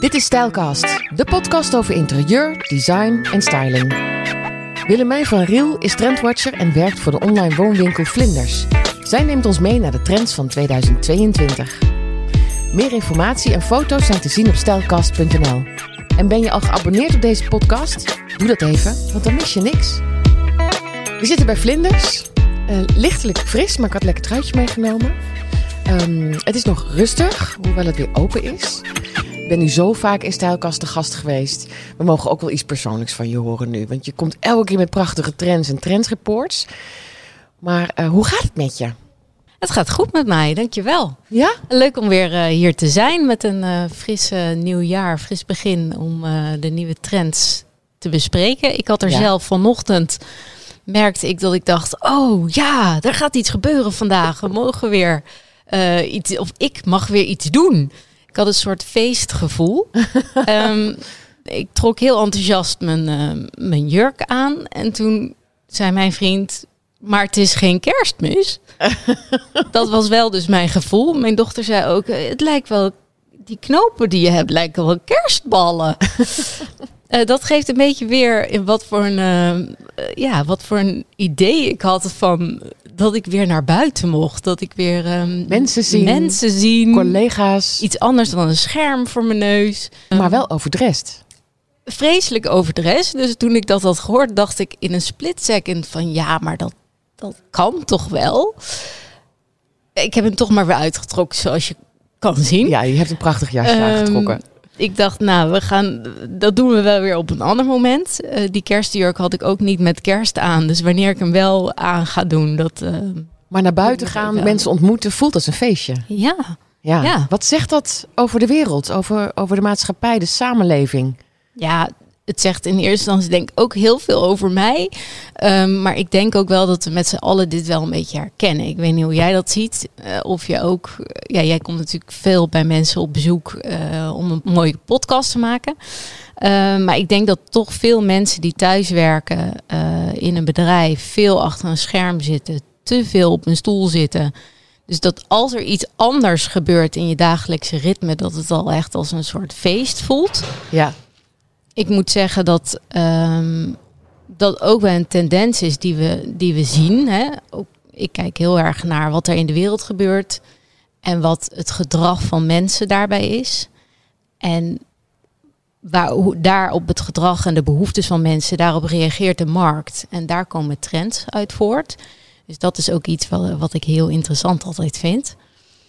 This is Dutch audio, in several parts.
Dit is Stijlcast, de podcast over interieur, design en styling. Willemijn van Riel is trendwatcher en werkt voor de online woonwinkel Vlinders. Zij neemt ons mee naar de trends van 2022. Meer informatie en foto's zijn te zien op stijlcast.nl. En ben je al geabonneerd op deze podcast? Doe dat even, want dan mis je niks. We zitten bij Vlinders. Uh, lichtelijk fris, maar ik had lekker truitje meegenomen. Um, het is nog rustig, hoewel het weer open is. Ik ben nu zo vaak in Stijlkast de gast geweest. We mogen ook wel iets persoonlijks van je horen nu. Want je komt elke keer met prachtige trends en trendsreports. Maar uh, hoe gaat het met je? Het gaat goed met mij, dankjewel. Ja? Leuk om weer uh, hier te zijn met een uh, fris nieuw jaar, fris begin om de nieuwe trends te bespreken. Ik had er ja. zelf vanochtend merkte ik dat ik dacht: oh ja, er gaat iets gebeuren vandaag. We mogen weer uh, iets, of ik mag weer iets doen. Ik had een soort feestgevoel. um, ik trok heel enthousiast mijn, uh, mijn jurk aan. En toen zei mijn vriend: Maar het is geen kerstmis. dat was wel dus mijn gevoel. Mijn dochter zei ook: Het lijkt wel, die knopen die je hebt, lijken wel kerstballen. Uh, dat geeft een beetje weer in wat voor een, uh, ja, wat voor een idee ik had van dat ik weer naar buiten mocht. Dat ik weer um, mensen, zien, mensen zien, collega's. Iets anders dan een scherm voor mijn neus. Maar wel overdrest. Vreselijk overdrest. Dus toen ik dat had gehoord, dacht ik in een split second van ja, maar dat, dat kan toch wel. Ik heb hem toch maar weer uitgetrokken, zoals je kan zien. Ja, je hebt een prachtig jasje um, aangetrokken ik dacht, nou, we gaan, dat doen we wel weer op een ander moment. Uh, die kerstjurk had ik ook niet met kerst aan. Dus wanneer ik hem wel aan ga doen, dat. Uh, maar naar buiten gaan, mensen ontmoeten, voelt als een feestje. Ja. ja. Ja. Wat zegt dat over de wereld, over, over de maatschappij, de samenleving? Ja, het zegt in eerste instantie denk ik ook heel veel over mij. Um, maar ik denk ook wel dat we met z'n allen dit wel een beetje herkennen. Ik weet niet hoe jij dat ziet. Uh, of je ook... Ja, jij komt natuurlijk veel bij mensen op bezoek uh, om een mooie podcast te maken. Uh, maar ik denk dat toch veel mensen die thuis werken in een bedrijf... veel achter een scherm zitten, te veel op een stoel zitten... Dus dat als er iets anders gebeurt in je dagelijkse ritme, dat het al echt als een soort feest voelt. Ja ik moet zeggen dat um, dat ook wel een tendens is die we, die we zien. Hè. Ik kijk heel erg naar wat er in de wereld gebeurt en wat het gedrag van mensen daarbij is. En waar, hoe, daar op het gedrag en de behoeftes van mensen, daarop reageert de markt. En daar komen trends uit voort. Dus dat is ook iets wat, wat ik heel interessant altijd vind.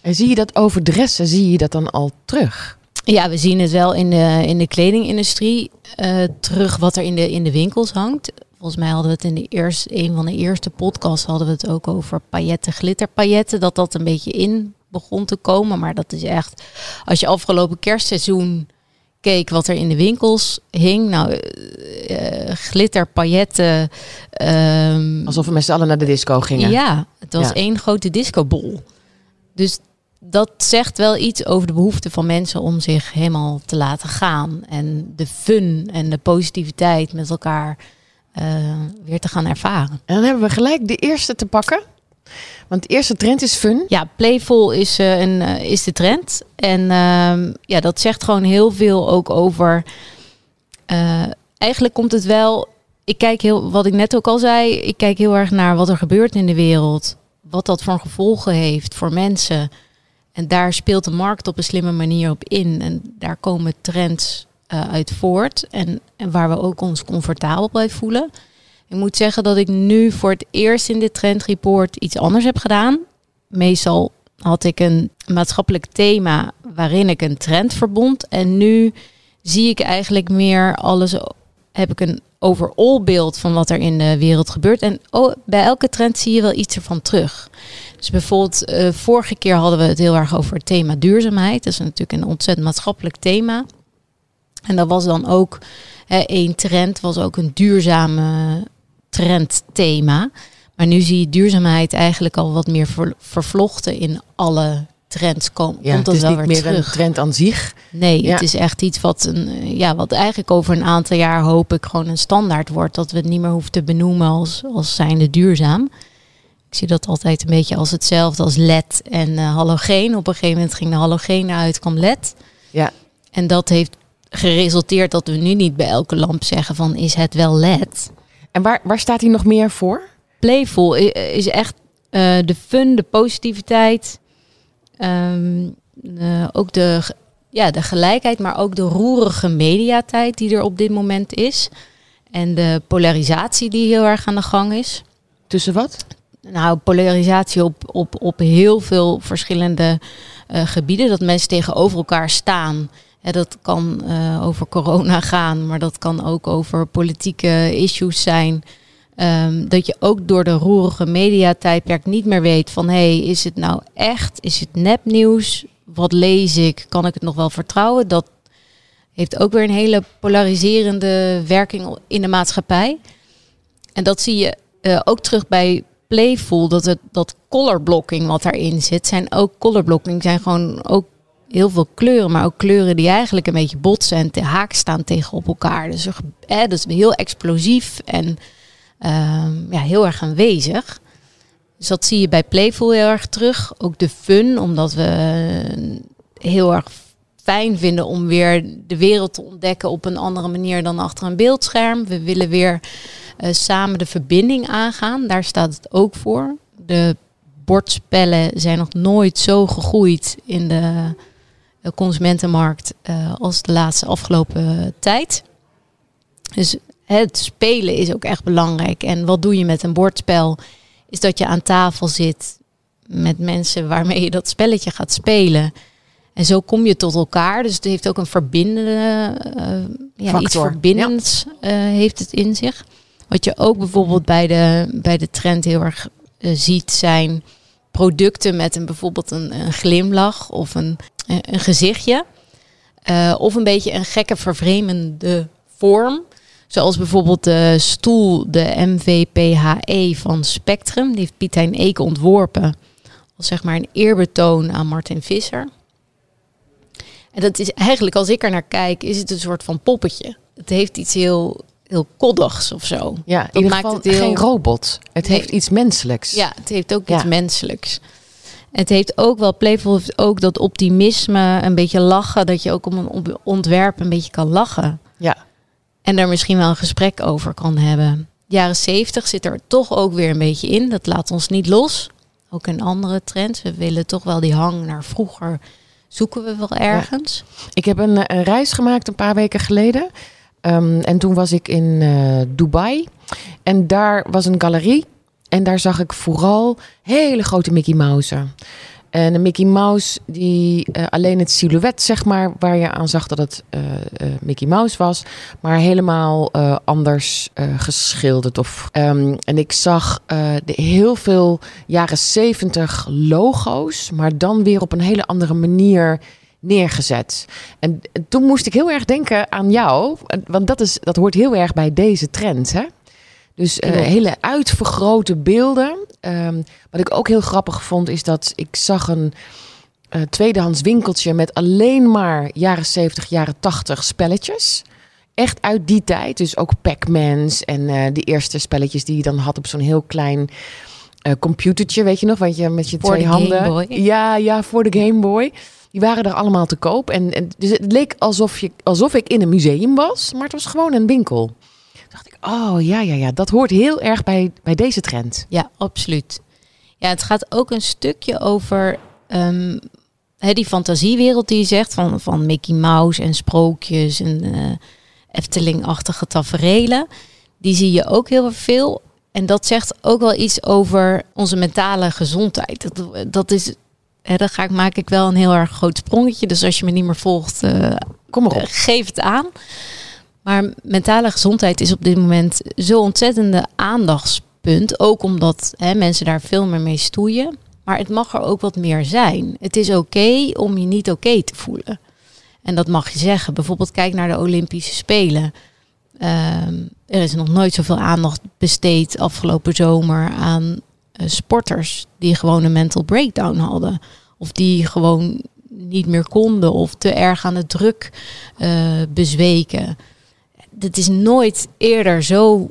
En zie je dat overdressen, zie je dat dan al terug? Ja, we zien het wel in de, in de kledingindustrie uh, terug wat er in de, in de winkels hangt. Volgens mij hadden we het in de eerste, een van de eerste podcasts hadden we het ook over pailletten, glitterpailletten. Dat dat een beetje in begon te komen. Maar dat is echt, als je afgelopen kerstseizoen keek wat er in de winkels hing. Nou, uh, glitter, pailletten. Um, Alsof we met z'n allen naar de disco gingen. Ja, het was ja. één grote discobol. Dus dat zegt wel iets over de behoefte van mensen om zich helemaal te laten gaan. En de fun en de positiviteit met elkaar uh, weer te gaan ervaren. En dan hebben we gelijk de eerste te pakken. Want de eerste trend is fun. Ja, playful is, uh, een, uh, is de trend. En uh, ja, dat zegt gewoon heel veel ook over. eigenlijk komt het wel. Ik kijk heel, wat ik net ook al zei, ik kijk heel erg naar wat er gebeurt in de wereld. Wat dat voor gevolgen heeft voor mensen. En daar speelt de markt op een slimme manier op in. En daar komen trends uh, uit voort. En, waar we ook ons comfortabel bij voelen. Ik moet zeggen dat ik nu voor het eerst in dit trendreport iets anders heb gedaan. Meestal had ik een maatschappelijk thema waarin ik een trend verbond. En nu zie ik eigenlijk meer alles. Heb ik een overall beeld van wat er in de wereld gebeurt. En oh, bij elke trend zie je wel iets ervan terug. Dus bijvoorbeeld, uh, vorige keer hadden we het heel erg over het thema duurzaamheid. Dat is natuurlijk een ontzettend maatschappelijk thema. En dat was dan ook één trend, was ook een duurzame trendthema. Maar nu zie je duurzaamheid eigenlijk al wat meer ver, vervlochten in alle trends komen. Ja, komt dat het is niet meer een trend aan zich. Nee, ja. het is echt iets wat, een, ja, wat eigenlijk over een aantal jaar hoop ik gewoon een standaard wordt. Dat we het niet meer hoeven te benoemen als, als zijnde duurzaam. Ik zie dat altijd een beetje als hetzelfde als LED en uh, halogeen. Op een gegeven moment ging de halogeen uit, kwam LED. Ja. En dat heeft geresulteerd dat we nu niet bij elke lamp zeggen van is het wel LED. En waar, waar staat hij nog meer voor? Playful is echt eh, de fun, de positiviteit. ehm, eh, ook de, ja, de gelijkheid, maar ook de roerige mediatijd die er op dit moment is. En de polarisatie die heel erg aan de gang is. Tussen wat? Nou, polarisatie op, op, op heel veel verschillende eh, gebieden. Dat mensen tegenover elkaar staan. Dat kan eh, over corona gaan, maar dat kan ook over politieke issues zijn. Ehm, dat je ook door de roerige mediatijdperk niet meer weet van... hé, hey, is het nou echt? Is het nepnieuws? Wat lees ik? Kan ik het nog wel vertrouwen? Dat heeft ook weer een hele polariserende werking in de maatschappij. En dat zie je eh, ook terug bij Playful. Dat, het, dat colorblocking wat daarin zit, zijn ook colorblocking. Zijn gewoon ook heel veel kleuren, maar ook kleuren die eigenlijk een beetje botsen en te haak staan tegen op elkaar. Dus eh, dat is heel explosief en ehm, ja, heel erg aanwezig. Dus dat zie je bij Playful heel erg terug. Ook de fun, omdat we eh, heel erg fijn vinden om weer de wereld te ontdekken op een andere manier dan achter een beeldscherm. We willen weer samen de verbinding aangaan. Daar staat het ook voor. De bordspellen zijn nog nooit zo gegroeid in de eh, consumentenmarkt eh, als de laatste afgelopen tijd. Dus het spelen is ook echt belangrijk. En wat doe je met een bordspel? Is dat je aan tafel zit met mensen waarmee je dat spelletje gaat spelen. En zo kom je tot elkaar. Dus het heeft ook een verbindende, eh, ja, iets verbindends eh, heeft het in zich. Wat je ook bijvoorbeeld bij de, bij de trend heel erg eh, ziet zijn producten met een, bijvoorbeeld een, glimlach of een, een een gezichtje. Eh, of een beetje een gekke vervreemdende vorm. Zoals bijvoorbeeld de stoel, de MVPHE van Spectrum. Die heeft Pietijn Eke ontworpen. Als zeg maar een eerbetoon aan Martin Visser. En dat is eigenlijk, als ik er naar kijk, is het een soort van poppetje. Het heeft iets heel, heel koddigs of zo. Ja, Dat ieder maakt geval het heel- geen robot. Het Nee. heeft iets menselijks. Ja, het heeft ook Ja. iets menselijks. Het heeft ook wel, Playful heeft ook dat optimisme, een beetje lachen, dat je ook om een ontwerp een beetje kan lachen. Ja. En daar misschien wel een gesprek over kan hebben. Jaren zeventig zit er toch ook weer een beetje in. Dat laat ons niet los. Ook in andere trends. We willen toch wel die hang naar vroeger. Zoeken we wel ergens. Ik heb een, eh, een reis gemaakt een paar weken geleden. Ehm, en toen was ik in eh, Dubai. En daar was een galerie. En daar zag ik vooral hele grote Mickey Mouse'en. En een Mickey Mouse die eh, alleen het silhouet, zeg maar, waar je aan zag dat het eh, Mickey Mouse was, maar helemaal anders geschilderd. Of, ehm, en ik zag de, heel veel jaren zeventig logo's, maar dan weer op een hele andere manier neergezet. En toen moest ik heel erg denken aan jou, want dat, is, dat hoort heel erg bij deze trend, hè? Dus eh, hele uitvergrote beelden. Ehm, wat ik ook heel grappig vond, is dat ik zag een eh, tweedehands winkeltje met alleen maar jaren 70, jaren 80 spelletjes. Echt uit die tijd. Dus ook Pac-Mans en eh de eerste spelletjes die je dan had op zo'n heel klein eh, computertje, weet je nog, wat je met je Voor twee de handen. Game Boy. Ja, ja, voor de Game Boy. Die waren er allemaal te koop. En, en dus het leek alsof, je, alsof ik in een museum was, maar het was gewoon een winkel. Toen dacht ik, oh ja, ja, ja, dat hoort heel erg bij, bij deze trend. Ja, absoluut. Ja, het gaat ook een stukje over ehm, die fantasiewereld die je zegt van, van Mickey Mouse en sprookjes en eh Efteling-achtige taferelen. Die zie je ook heel veel. En dat zegt ook wel iets over onze mentale gezondheid. Dat, dat is, hè, dan ga ik, maak ik wel een heel erg groot sprongetje. Dus als je me niet meer volgt, eh, Kom maar eh, op. geef het aan. Maar mentale gezondheid is op dit moment zo'n ontzettende aandachtspunt. Ook omdat hè, mensen daar veel meer mee stoeien. Maar het mag er ook wat meer zijn. Het is oké om je niet oké te voelen. En dat mag je zeggen. Bijvoorbeeld kijk naar de Olympische Spelen. Ehm, er is nog nooit zoveel aandacht besteed afgelopen zomer aan eh, sporters die gewoon een mental breakdown hadden. Of die gewoon niet meer konden of te erg aan de druk eh, bezweken. Dit is nooit eerder zo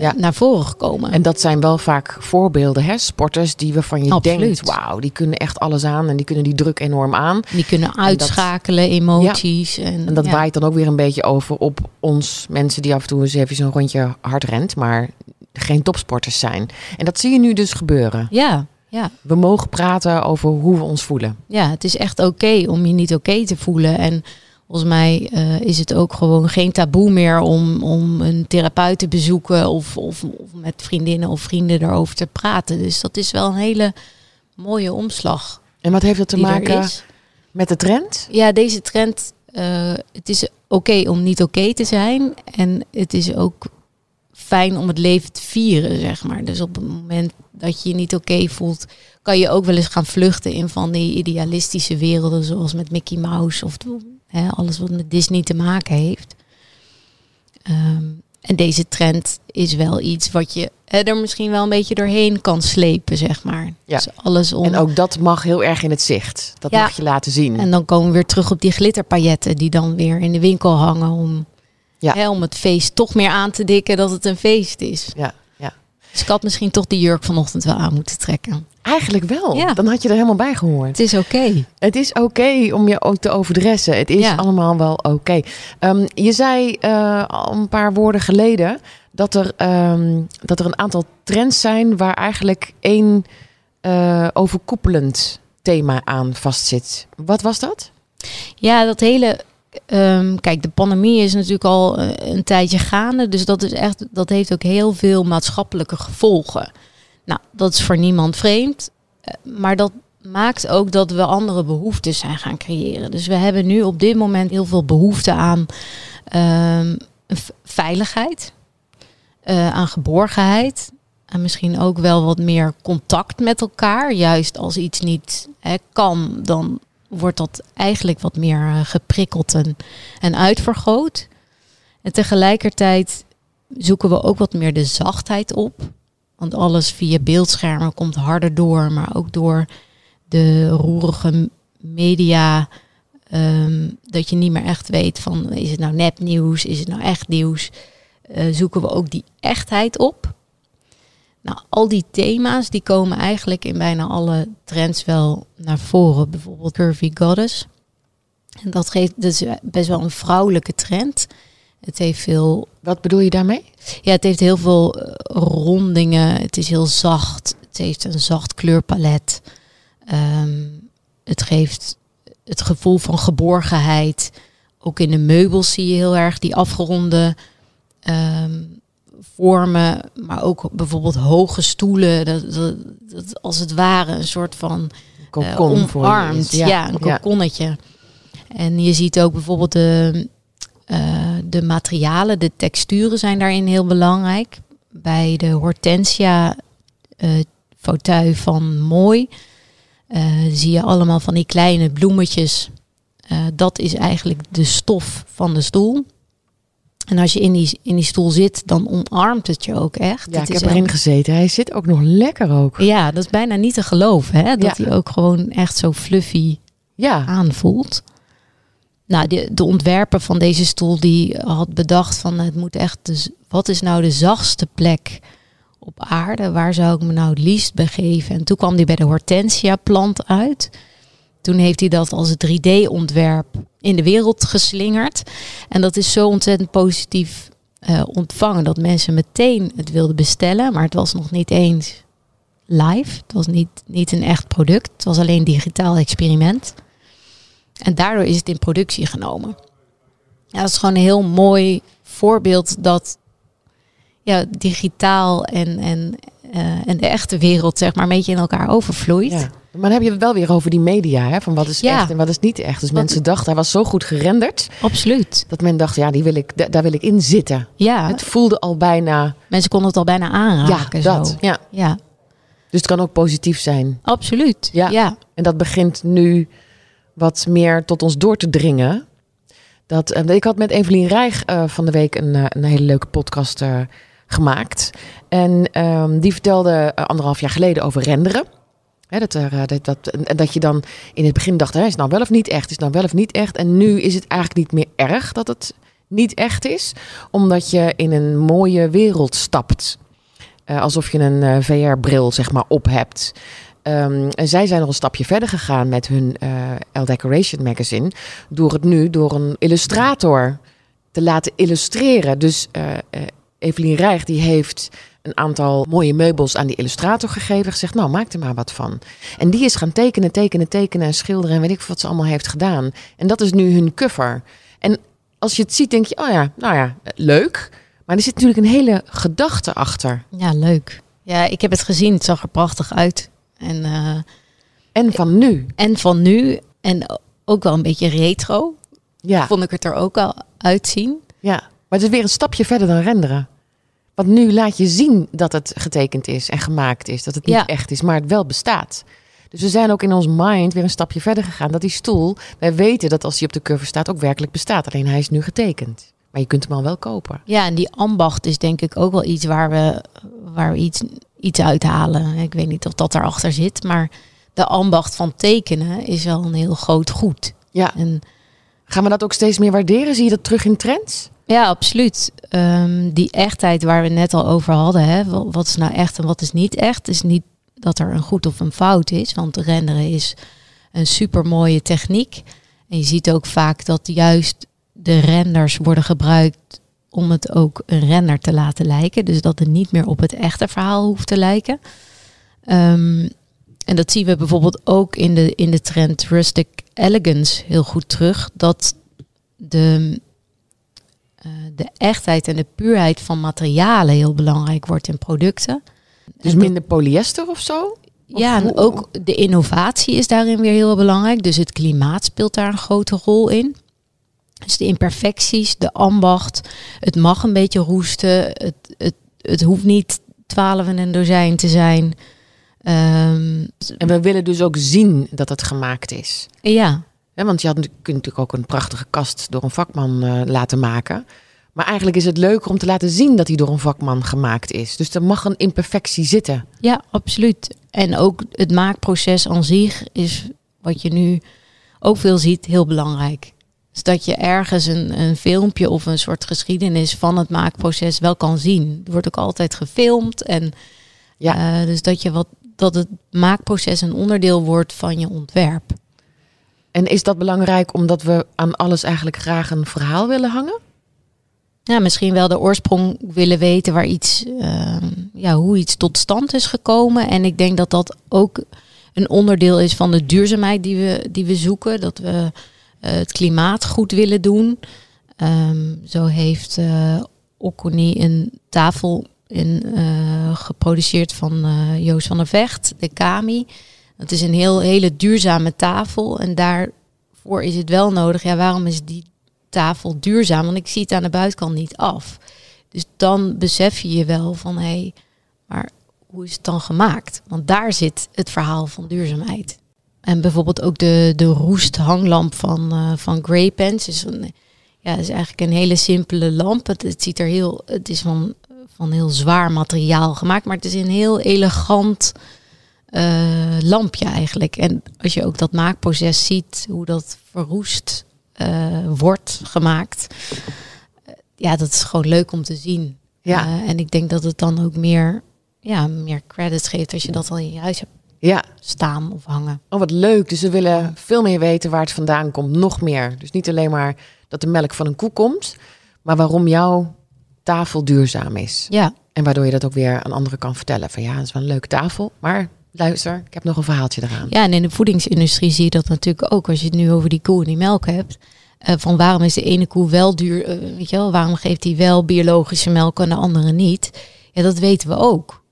Ja. naar voren gekomen. En dat zijn wel vaak voorbeelden, hè? sporters die waarvan je Absoluut. denkt, wauw, die kunnen echt alles aan en die kunnen die druk enorm aan. die kunnen uitschakelen, emoties. En, En dat ja. waait dan ook weer een beetje over op ons mensen die af en toe eens even zo'n rondje hard rent, maar geen topsporters zijn. En dat zie je nu dus gebeuren. Ja, ja, We mogen praten over hoe we ons voelen. ja, het is echt oké om je niet oké te voelen. En volgens mij eh, is het ook gewoon geen taboe meer om, om een therapeut te bezoeken of, of, of met vriendinnen of vrienden erover te praten. Dus dat is wel een hele mooie omslag En wat heeft dat te maken met de trend? Ja, deze trend, eh, het is oké om niet oké te zijn. En het is ook fijn om het leven te vieren, zeg maar. Dus op het moment dat je je niet oké voelt, kan je ook wel eens gaan vluchten in van die idealistische werelden, zoals met Mickey Mouse of hè, alles wat met Disney te maken heeft. Ehm, en deze trend is wel iets wat je hè, er misschien wel een beetje doorheen kan slepen, zeg maar. Ja. Dus alles om. En ook dat mag heel erg in het zicht. Dat Ja. mag je laten zien. En dan komen we weer terug op die glitterpailletten die dan weer in de winkel hangen om, Ja. hè, om het feest toch meer aan te dikken dat het een feest is. ja. Dus ik had misschien toch die jurk vanochtend wel aan moeten trekken. Eigenlijk wel. Ja. Dan had je er helemaal bij gehoord. Het is oké. Het is oké om je ook te overdressen. Het is Ja. allemaal wel oké. Ehm, je zei eh, al een paar woorden geleden dat er, ehm, dat er een aantal trends zijn waar eigenlijk één eh, overkoepelend thema aan vastzit. Wat was dat? Ja, dat hele. Ehm, kijk, de pandemie is natuurlijk al eh, een tijdje gaande. Dus dat, is echt, dat heeft ook heel veel maatschappelijke gevolgen. Nou, dat is voor niemand vreemd. Eh, Maar dat maakt ook dat we andere behoeftes zijn gaan creëren. Dus we hebben nu op dit moment heel veel behoefte aan ehm, veiligheid, eh, aan geborgenheid. En misschien ook wel wat meer contact met elkaar. Juist als iets niet kan, dan wordt dat eigenlijk wat meer eh, geprikkeld en, en uitvergroot. En tegelijkertijd zoeken we ook wat meer de zachtheid op. Want alles via beeldschermen komt harder door, maar ook door de roerige media. ehm, dat je niet meer echt weet van is het nou nepnieuws, is het nou echt nieuws. Eh, zoeken we ook die echtheid op. Nou, al die thema's die komen eigenlijk in bijna alle trends wel naar voren. Bijvoorbeeld Curvy Goddess. En dat, geeft, is best wel een vrouwelijke trend. Het heeft veel Wat bedoel je daarmee? ja, het heeft heel veel eh, rondingen. Het is heel zacht. Het heeft een zacht kleurpalet. Ehm, het geeft het gevoel van geborgenheid. Ook in de meubels zie je heel erg die afgeronde ehm, vormen. Maar ook bijvoorbeeld hoge stoelen. Dat, dat, dat als het ware een soort van eh, je omarmd. is. Ja, een kokonnetje. En je ziet ook bijvoorbeeld de, eh, de materialen, de texturen zijn daarin heel belangrijk. Bij de Hortensia eh fauteuil van Mooi zie je allemaal van die kleine bloemetjes. Dat is eigenlijk de stof van de stoel. En als je in die, in die stoel zit, dan omarmt het je ook echt. Ja, Het ik heb erin gezeten. Hij zit ook nog lekker ook. ja, dat is bijna niet te geloven, hè? Dat Ja. hij ook gewoon echt zo fluffy Ja, aanvoelt. Nou, de, de ontwerper van deze stoel die had bedacht van het moet echt, dus, wat is nou de zachtste plek op aarde? Waar zou ik me nou het liefst begeven? En toen kwam hij bij de hortensia plant uit. Toen heeft hij dat als 3D-ontwerp in de wereld geslingerd. En dat is zo ontzettend positief eh, ontvangen dat mensen meteen het wilden bestellen. Maar het was nog niet eens live. Het was niet, niet een echt product. Het was alleen een digitaal experiment. En daardoor is het in productie genomen. Ja, dat is gewoon een heel mooi voorbeeld dat ja, digitaal en, en, en de echte wereld zeg maar een beetje in elkaar overvloeit. ja. Maar dan heb je het wel weer over die media. Hè? Van wat is Ja. echt en wat is niet echt. Dus Wat- mensen dachten, hij was zo goed gerenderd. Absoluut. Dat men dacht, ja, die wil ik, da- daar wil ik in zitten. Ja, Het voelde al bijna, mensen konden het al bijna ja, aanraken. dat. Zo. Ja. Ja, Dus het kan ook positief zijn. absoluut. Ja. Ja. En dat begint nu wat meer tot ons door te dringen. Dat, eh, ik had met Evelien Rijg eh, van de week een, eh, een hele leuke podcast eh, gemaakt. En ehm, die vertelde eh, anderhalf jaar geleden over renderen. Dat, er, eh, dat, dat, dat je dan in het begin dacht, hè, is nou wel of niet echt? Is het nou wel of niet echt? En nu is het eigenlijk niet meer erg dat het niet echt is, omdat je in een mooie wereld stapt. Uh, alsof je een VR-bril zeg maar op hebt. Um, en zij zijn nog een stapje verder gegaan met hun uh, L Decoration magazine. Door het nu door een illustrator te laten illustreren. Dus Evelien Rijg die heeft een aantal mooie meubels aan die illustrator gegeven. Gezegd, nou maak er maar wat van. En die is gaan tekenen, tekenen, tekenen en schilderen. En weet ik wat ze allemaal heeft gedaan. En dat is nu hun cover. En als je het ziet, denk je, oh ja, nou ja, leuk. Maar er zit natuurlijk een hele gedachte achter. Ja, leuk. Ja, ik heb het gezien. Het zag er prachtig uit. En, uh, en van nu. En van nu. En ook wel een beetje retro. Ja. Vond ik het er ook al uitzien. Ja, maar het is weer een stapje verder dan renderen. Want nu laat je zien dat het getekend is en gemaakt is. Dat het niet echt is, maar het wel bestaat. Dus we zijn ook in ons mind weer een stapje verder gegaan. Dat die stoel, wij weten dat als die op de cover staat, ook werkelijk bestaat. Alleen hij is nu getekend. Maar je kunt hem al wel kopen. Ja, en die ambacht is denk ik ook wel iets waar we, waar we iets, iets uithalen. Ik weet niet of dat erachter zit, maar de ambacht van tekenen is wel een heel groot goed. Ja. En Gaan we dat ook steeds meer waarderen? Zie je dat terug in trends? Ja, absoluut. Um, die echtheid waar we net al over hadden, hè, wat is nou echt en wat is niet echt, is niet dat er een goed of een fout is, want renderen is een super mooie techniek. En je ziet ook vaak dat juist de renders worden gebruikt om het ook een render te laten lijken. Dus dat het niet meer op het echte verhaal hoeft te lijken. Um, en dat zien we bijvoorbeeld ook in de, in de trend rustic elegance heel goed terug. Dat de, uh, de echtheid en de puurheid van materialen heel belangrijk wordt in producten. Dus minder polyester of zo? ja, en ook de innovatie is daarin weer heel belangrijk. Dus het klimaat speelt daar een grote rol in. Dus de imperfecties, de ambacht, het mag een beetje roesten. Het, het, het hoeft niet twaalf en een dozijn te zijn. Um, en we willen dus ook zien dat het gemaakt is. Ja. Want je had, kunt natuurlijk ook een prachtige kast door een vakman uh, laten maken. Maar eigenlijk is het leuker om te laten zien dat hij door een vakman gemaakt is. Dus er mag een imperfectie zitten. Ja, absoluut. En ook het maakproces aan zich is, wat je nu ook veel ziet, heel belangrijk. Dus dat je ergens een, een filmpje of een soort geschiedenis van het maakproces wel kan zien. Er wordt ook altijd gefilmd. En ja. Uh, dus dat je wat dat het maakproces een onderdeel wordt van je ontwerp. En is dat belangrijk omdat we aan alles eigenlijk graag een verhaal willen hangen? Ja, misschien wel de oorsprong willen weten waar iets, uh, ja, hoe iets tot stand is gekomen. En ik denk dat dat ook een onderdeel is van de duurzaamheid die we, die we zoeken. Dat we uh, het klimaat goed willen doen. Um, zo heeft uh, Okuni een tafel in, uh, geproduceerd van Joost van der Vecht, de Kami. Het is een heel, hele duurzame tafel en daarvoor is het wel nodig. Ja, waarom is die tafel duurzaam? Want ik zie het aan de buitenkant niet af. Dus dan besef je je wel van hé, hey, maar hoe is het dan gemaakt? Want daar zit het verhaal van duurzaamheid. En bijvoorbeeld ook de, de roest hanglamp van, uh, van Grey Pens is een, ja, is eigenlijk een hele simpele lamp. Het, het, ziet er heel, het is van van heel zwaar materiaal gemaakt. Maar het is een heel elegant uh, lampje eigenlijk. En als je ook dat maakproces ziet, hoe dat verroest uh, wordt gemaakt. Uh, ja, dat is gewoon leuk om te zien. Ja. en ik denk dat het dan ook meer, ja, meer credits geeft als je dat al in je huis hebt ja. staan of hangen. Oh, wat leuk. Dus we willen veel meer weten waar het vandaan komt. Nog meer. Dus niet alleen maar dat de melk van een koe komt, maar waarom jouw tafel duurzaam is. Ja. En waardoor je dat ook weer aan anderen kan vertellen. Van ja, dat is wel een leuke tafel, maar luister, ik heb nog een verhaaltje eraan. Ja, en in de voedingsindustrie zie je dat natuurlijk ook. Als je het nu over die koe en die melk hebt. Uh, van waarom is de ene koe wel duur, uh, weet je wel, waarom geeft hij wel biologische melk en de andere niet? Ja, dat weten we ook.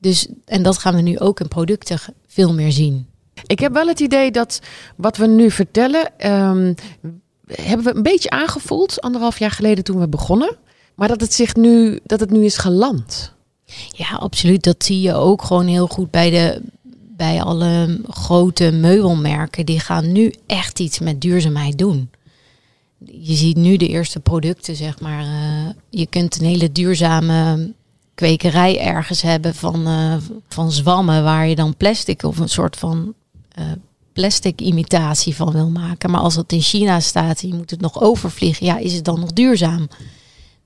Dus, en dat gaan we nu ook in producten veel meer zien. Ik heb wel het idee dat wat we nu vertellen, um, hebben we een beetje aangevoeld anderhalf jaar geleden toen we begonnen. Maar dat het zich nu, dat het nu is geland. Ja, absoluut. Dat zie je ook gewoon heel goed bij de bij alle grote meubelmerken. Die gaan nu echt iets met duurzaamheid doen. Je ziet nu de eerste producten, zeg maar. Uh, je kunt een hele duurzame kwekerij ergens hebben van, uh, van zwammen, waar je dan plastic of een soort van uh, plastic imitatie van wil maken. Maar als het in China staat je moet het nog overvliegen, ja, is het dan nog duurzaam?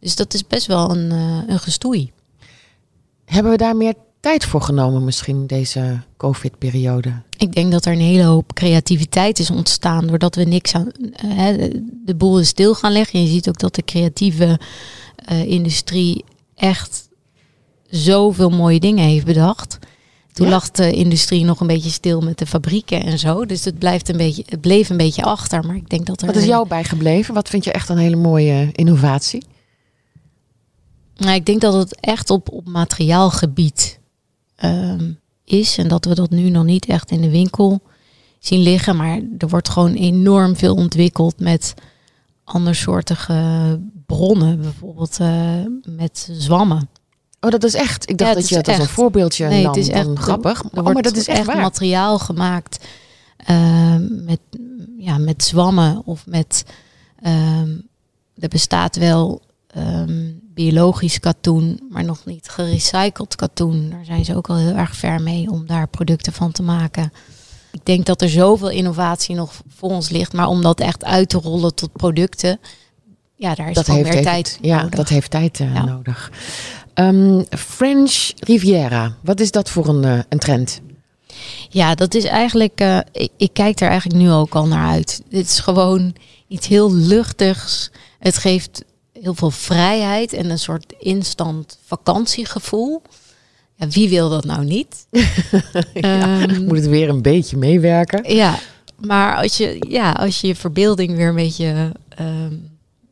Dus dat is best wel een, een gestoei. Hebben we daar meer tijd voor genomen misschien deze COVID-periode? Ik denk dat er een hele hoop creativiteit is ontstaan doordat we niks aan hè, de boel is stil gaan leggen. Je ziet ook dat de creatieve uh, industrie echt zoveel mooie dingen heeft bedacht. Toen lag de industrie nog een beetje stil met de fabrieken en zo. Dus het, blijft een beetje, het bleef een beetje achter. Maar ik denk dat er. Wat is jou bijgebleven? Wat vind je echt een hele mooie innovatie? Nou, ik denk dat het echt op, op materiaalgebied um, is. En dat we dat nu nog niet echt in de winkel zien liggen. Maar er wordt gewoon enorm veel ontwikkeld met andersoortige bronnen. Bijvoorbeeld uh, met zwammen. Oh, dat is echt. Ik dacht ja, dat je het als een voorbeeldje nee, nam. Het is echt grappig. Er, oh, maar dat is echt, echt materiaal gemaakt uh, met, ja, met zwammen of met. Um, er bestaat wel um, biologisch katoen, maar nog niet gerecycled katoen. Daar zijn ze ook al heel erg ver mee om daar producten van te maken. Ik denk dat er zoveel innovatie nog voor ons ligt, maar om dat echt uit te rollen tot producten, ja, daar is dat heeft, meer tijd. Ja, nodig. dat heeft tijd uh, ja. nodig. Um, French Riviera, wat is dat voor een, uh, een trend? Ja, dat is eigenlijk, uh, ik, ik, kijk er eigenlijk nu ook al naar uit. Dit is gewoon iets heel luchtigs. Het geeft heel veel vrijheid en een soort instant vakantiegevoel. Ja, wie wil dat nou niet? ja, um, moet het weer een beetje meewerken? Ja, maar als je, ja, als je je verbeelding weer een beetje um,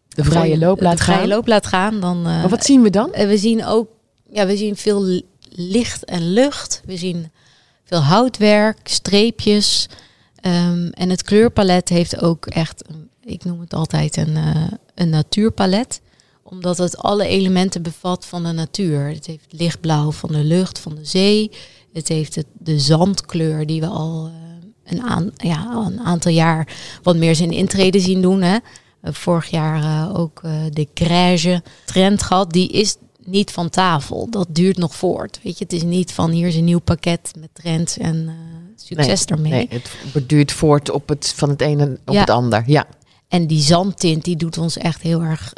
de vrije loop laat de gaan. vrije loop laat gaan, dan. Uh, maar wat zien we dan? Uh, we zien ook, ja, we zien veel licht en lucht. We zien veel houtwerk, streepjes. Um, en het kleurpalet heeft ook echt, ik noem het altijd een, uh, een natuurpalet omdat het alle elementen bevat van de natuur. Het heeft lichtblauw van de lucht, van de zee. Het heeft het, de zandkleur die we al uh, een, aan, ja, een aantal jaar wat meer zijn intrede zien doen. Hè. Uh, vorig jaar uh, ook de grage trend gehad. Die is niet van tafel. Dat duurt nog voort. Weet je, het is niet van hier is een nieuw pakket met trends en succes nee, ermee. Nee, het duurt voort op het, van het ene op ja. het ander. Ja. En die zandtint die doet ons echt heel erg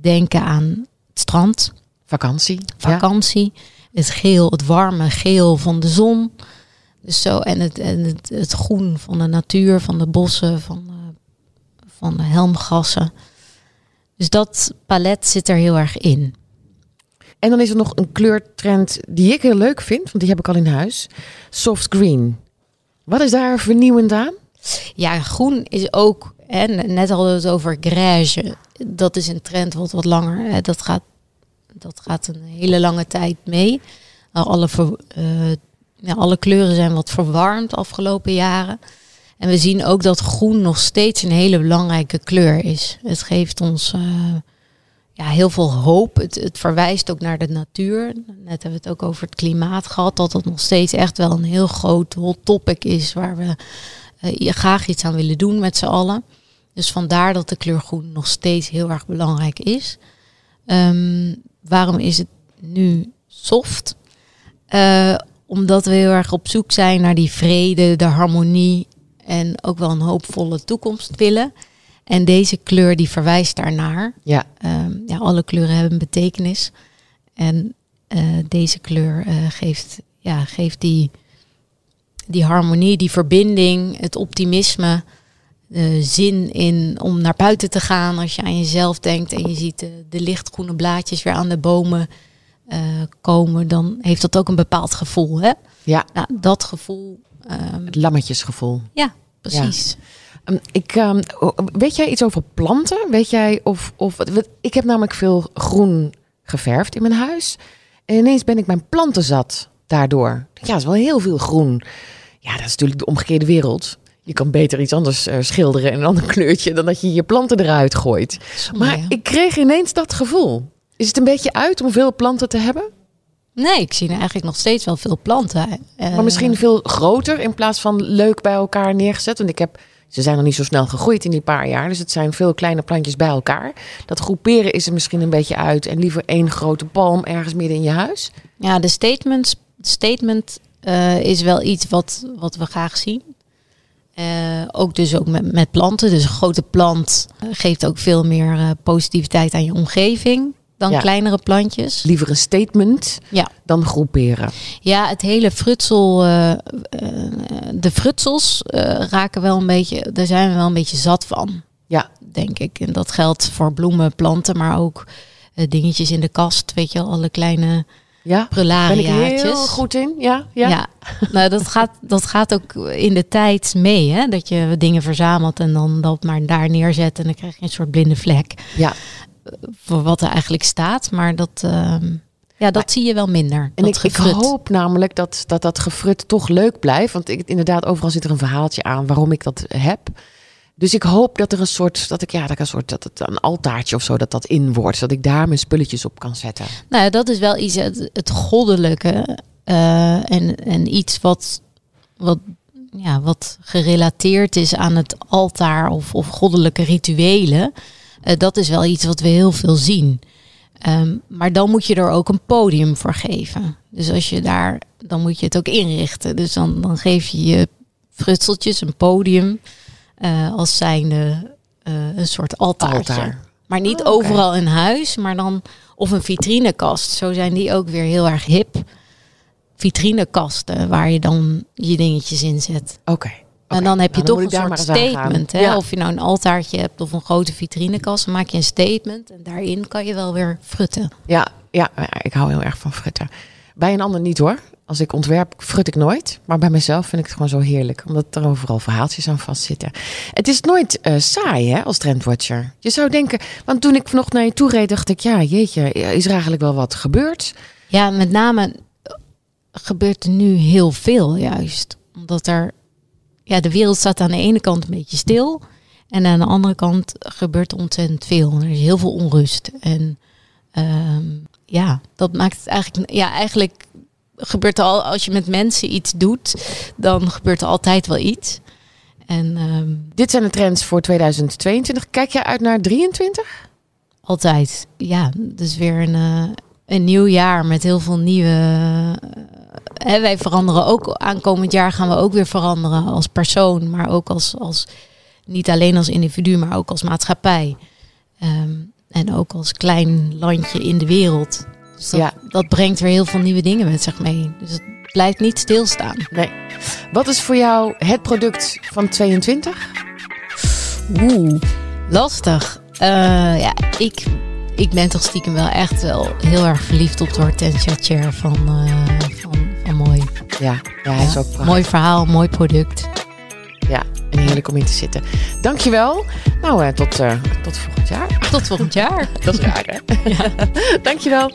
denken aan het strand. Vakantie. Vakantie. Ja. Het geel, het warme geel van de zon. Dus zo, en het, en het, het groen van de natuur, van de bossen, van de, van de helmgassen. Dus dat palet zit er heel erg in. En dan is er nog een kleurtrend die ik heel leuk vind, want die heb ik al in huis. Soft green. Wat is daar vernieuwend aan? Ja, groen is ook, en net hadden we het over grage. Dat is een trend wat wat langer, hè, dat, gaat, dat gaat een hele lange tijd mee. Alle, ver, uh, ja, alle kleuren zijn wat verwarmd de afgelopen jaren. En we zien ook dat groen nog steeds een hele belangrijke kleur is. Het geeft ons uh, ja, heel veel hoop. Het, het verwijst ook naar de natuur. Net hebben we het ook over het klimaat gehad. Dat het nog steeds echt wel een heel groot hot topic is. Waar we uh, graag iets aan willen doen met z'n allen. Dus vandaar dat de kleur groen nog steeds heel erg belangrijk is. Um, waarom is het nu soft? Uh, omdat we heel erg op zoek zijn naar die vrede, de harmonie en ook wel een hoopvolle toekomst willen. En deze kleur die verwijst daarnaar. Ja. Um, ja, alle kleuren hebben een betekenis. En uh, deze kleur uh, geeft, ja, geeft die, die harmonie, die verbinding, het optimisme, de zin in om naar buiten te gaan als je aan jezelf denkt en je ziet de, de lichtgroene blaadjes weer aan de bomen uh, komen, dan heeft dat ook een bepaald gevoel. Hè? Ja. Nou, dat gevoel. Um, het lammetjesgevoel. Ja, precies. Ja. Um, ik, um, weet jij iets over planten? Weet jij of, of. Ik heb namelijk veel groen geverfd in mijn huis. En ineens ben ik mijn planten zat daardoor. Ja, het is wel heel veel groen. Ja, dat is natuurlijk de omgekeerde wereld. Je kan beter iets anders uh, schilderen in een ander kleurtje dan dat je je planten eruit gooit. Maar ik kreeg ineens dat gevoel. Is het een beetje uit om veel planten te hebben? Nee, ik zie eigenlijk nog steeds wel veel planten. Uh, maar misschien veel groter in plaats van leuk bij elkaar neergezet. Want ik heb, ze zijn nog niet zo snel gegroeid in die paar jaar. Dus het zijn veel kleine plantjes bij elkaar. Dat groeperen is er misschien een beetje uit. En liever één grote palm ergens midden in je huis. Ja, de statements, statement uh, is wel iets wat, wat we graag zien. Eh, ook dus ook met, met planten. Dus een grote plant eh, geeft ook veel meer eh, positiviteit aan je omgeving dan Ja. kleinere plantjes. Liever een statement Ja. dan groeperen. Ja, het hele frutsel, eh, eh, de frutsels eh, raken wel een beetje, daar zijn we wel een beetje zat van, Ja, denk ik. En dat geldt voor bloemen, planten, maar ook eh, dingetjes in de kast, weet je alle kleine ja. Ben ik heel goed in? Ja, ja. Ja, nou dat gaat, dat gaat ook in de tijd mee, hè? dat je dingen verzamelt en dan dat maar daar neerzet en dan krijg je een soort blinde vlek ja. voor wat er eigenlijk staat. Maar dat, ehm, ja, dat Maar- zie je wel minder. En ik, ik hoop namelijk dat, dat dat gefrut toch leuk blijft. Want ik, inderdaad, overal zit er een verhaaltje aan waarom ik dat heb. Dus ik hoop dat er een soort, dat ik ja, dat ik een soort, dat het een altaartje of zo, dat dat in wordt. Zodat ik daar mijn spulletjes op kan zetten. Nou dat is wel iets, het, het goddelijke eh, en, en iets wat, wat, ja, wat gerelateerd is aan het altaar of, of goddelijke rituelen. Eh, dat is wel iets wat we heel veel zien. Ehm, maar dan moet je er ook een podium voor geven. Dus als je daar, dan moet je het ook inrichten. Dus dan, dan geef je je frutseltjes een podium eh, als zijnde eh, een soort altaartje. Altaar. Maar niet Oh, oké. overal in huis, maar dan of een vitrinekast. Zo zijn die ook weer heel erg hip. Vitrinekasten waar je dan je dingetjes in zet. Oké. En dan heb je Nou, dan toch een soort statement. Hè? Ja. Of je nou een altaartje hebt of een grote vitrinekast, dan maak je een statement. En daarin kan je wel weer frutten. Ja, ja, ja, ik hou heel erg van frutten. Bij een ander niet hoor. Als ik ontwerp, frut ik nooit. Maar bij mezelf vind ik het gewoon zo heerlijk. Omdat er overal verhaaltjes aan vastzitten. Het is nooit eh, saai hè, als trendwatcher. Je zou denken, want toen ik vanochtend naar je toe reed, dacht ik... Ja, jeetje, is er eigenlijk wel wat gebeurd? Ja, met name gebeurt er nu heel veel juist. Omdat er, ja, de wereld staat aan de ene kant een beetje stil. En aan de andere kant gebeurt ontzettend veel. Er is heel veel onrust. En ehm, ja, dat maakt het eigenlijk, ja, eigenlijk gebeurt er al, als je met mensen iets doet, dan gebeurt er altijd wel iets. En ehm, Dit zijn de trends voor 2022. Kijk jij uit naar 23? Altijd. Ja, dus weer een, eh, een nieuw jaar met heel veel nieuwe. eh, hè, wij veranderen ook. Aankomend jaar gaan we ook weer veranderen als persoon, maar ook als, als niet alleen als individu, maar ook als maatschappij. Ehm, en ook als klein landje in de wereld. Dus dat, Ja. dat brengt weer heel veel nieuwe dingen met zich mee. Dus het blijft niet stilstaan. Nee. Wat is voor jou het product van 22? Oeh, lastig. Eh, ja, ik, ik ben toch stiekem wel echt wel heel erg verliefd op de Hortensia Chair van, eh, van, van Mooi. Ja, ja hij is ook prachtig. Mooi verhaal, mooi product. Ja, en heerlijk om in te zitten. Dankjewel. Nou, eh, tot, eh, tot volgend jaar. Tot volgend jaar. Dat is raar, hè? Dankjewel.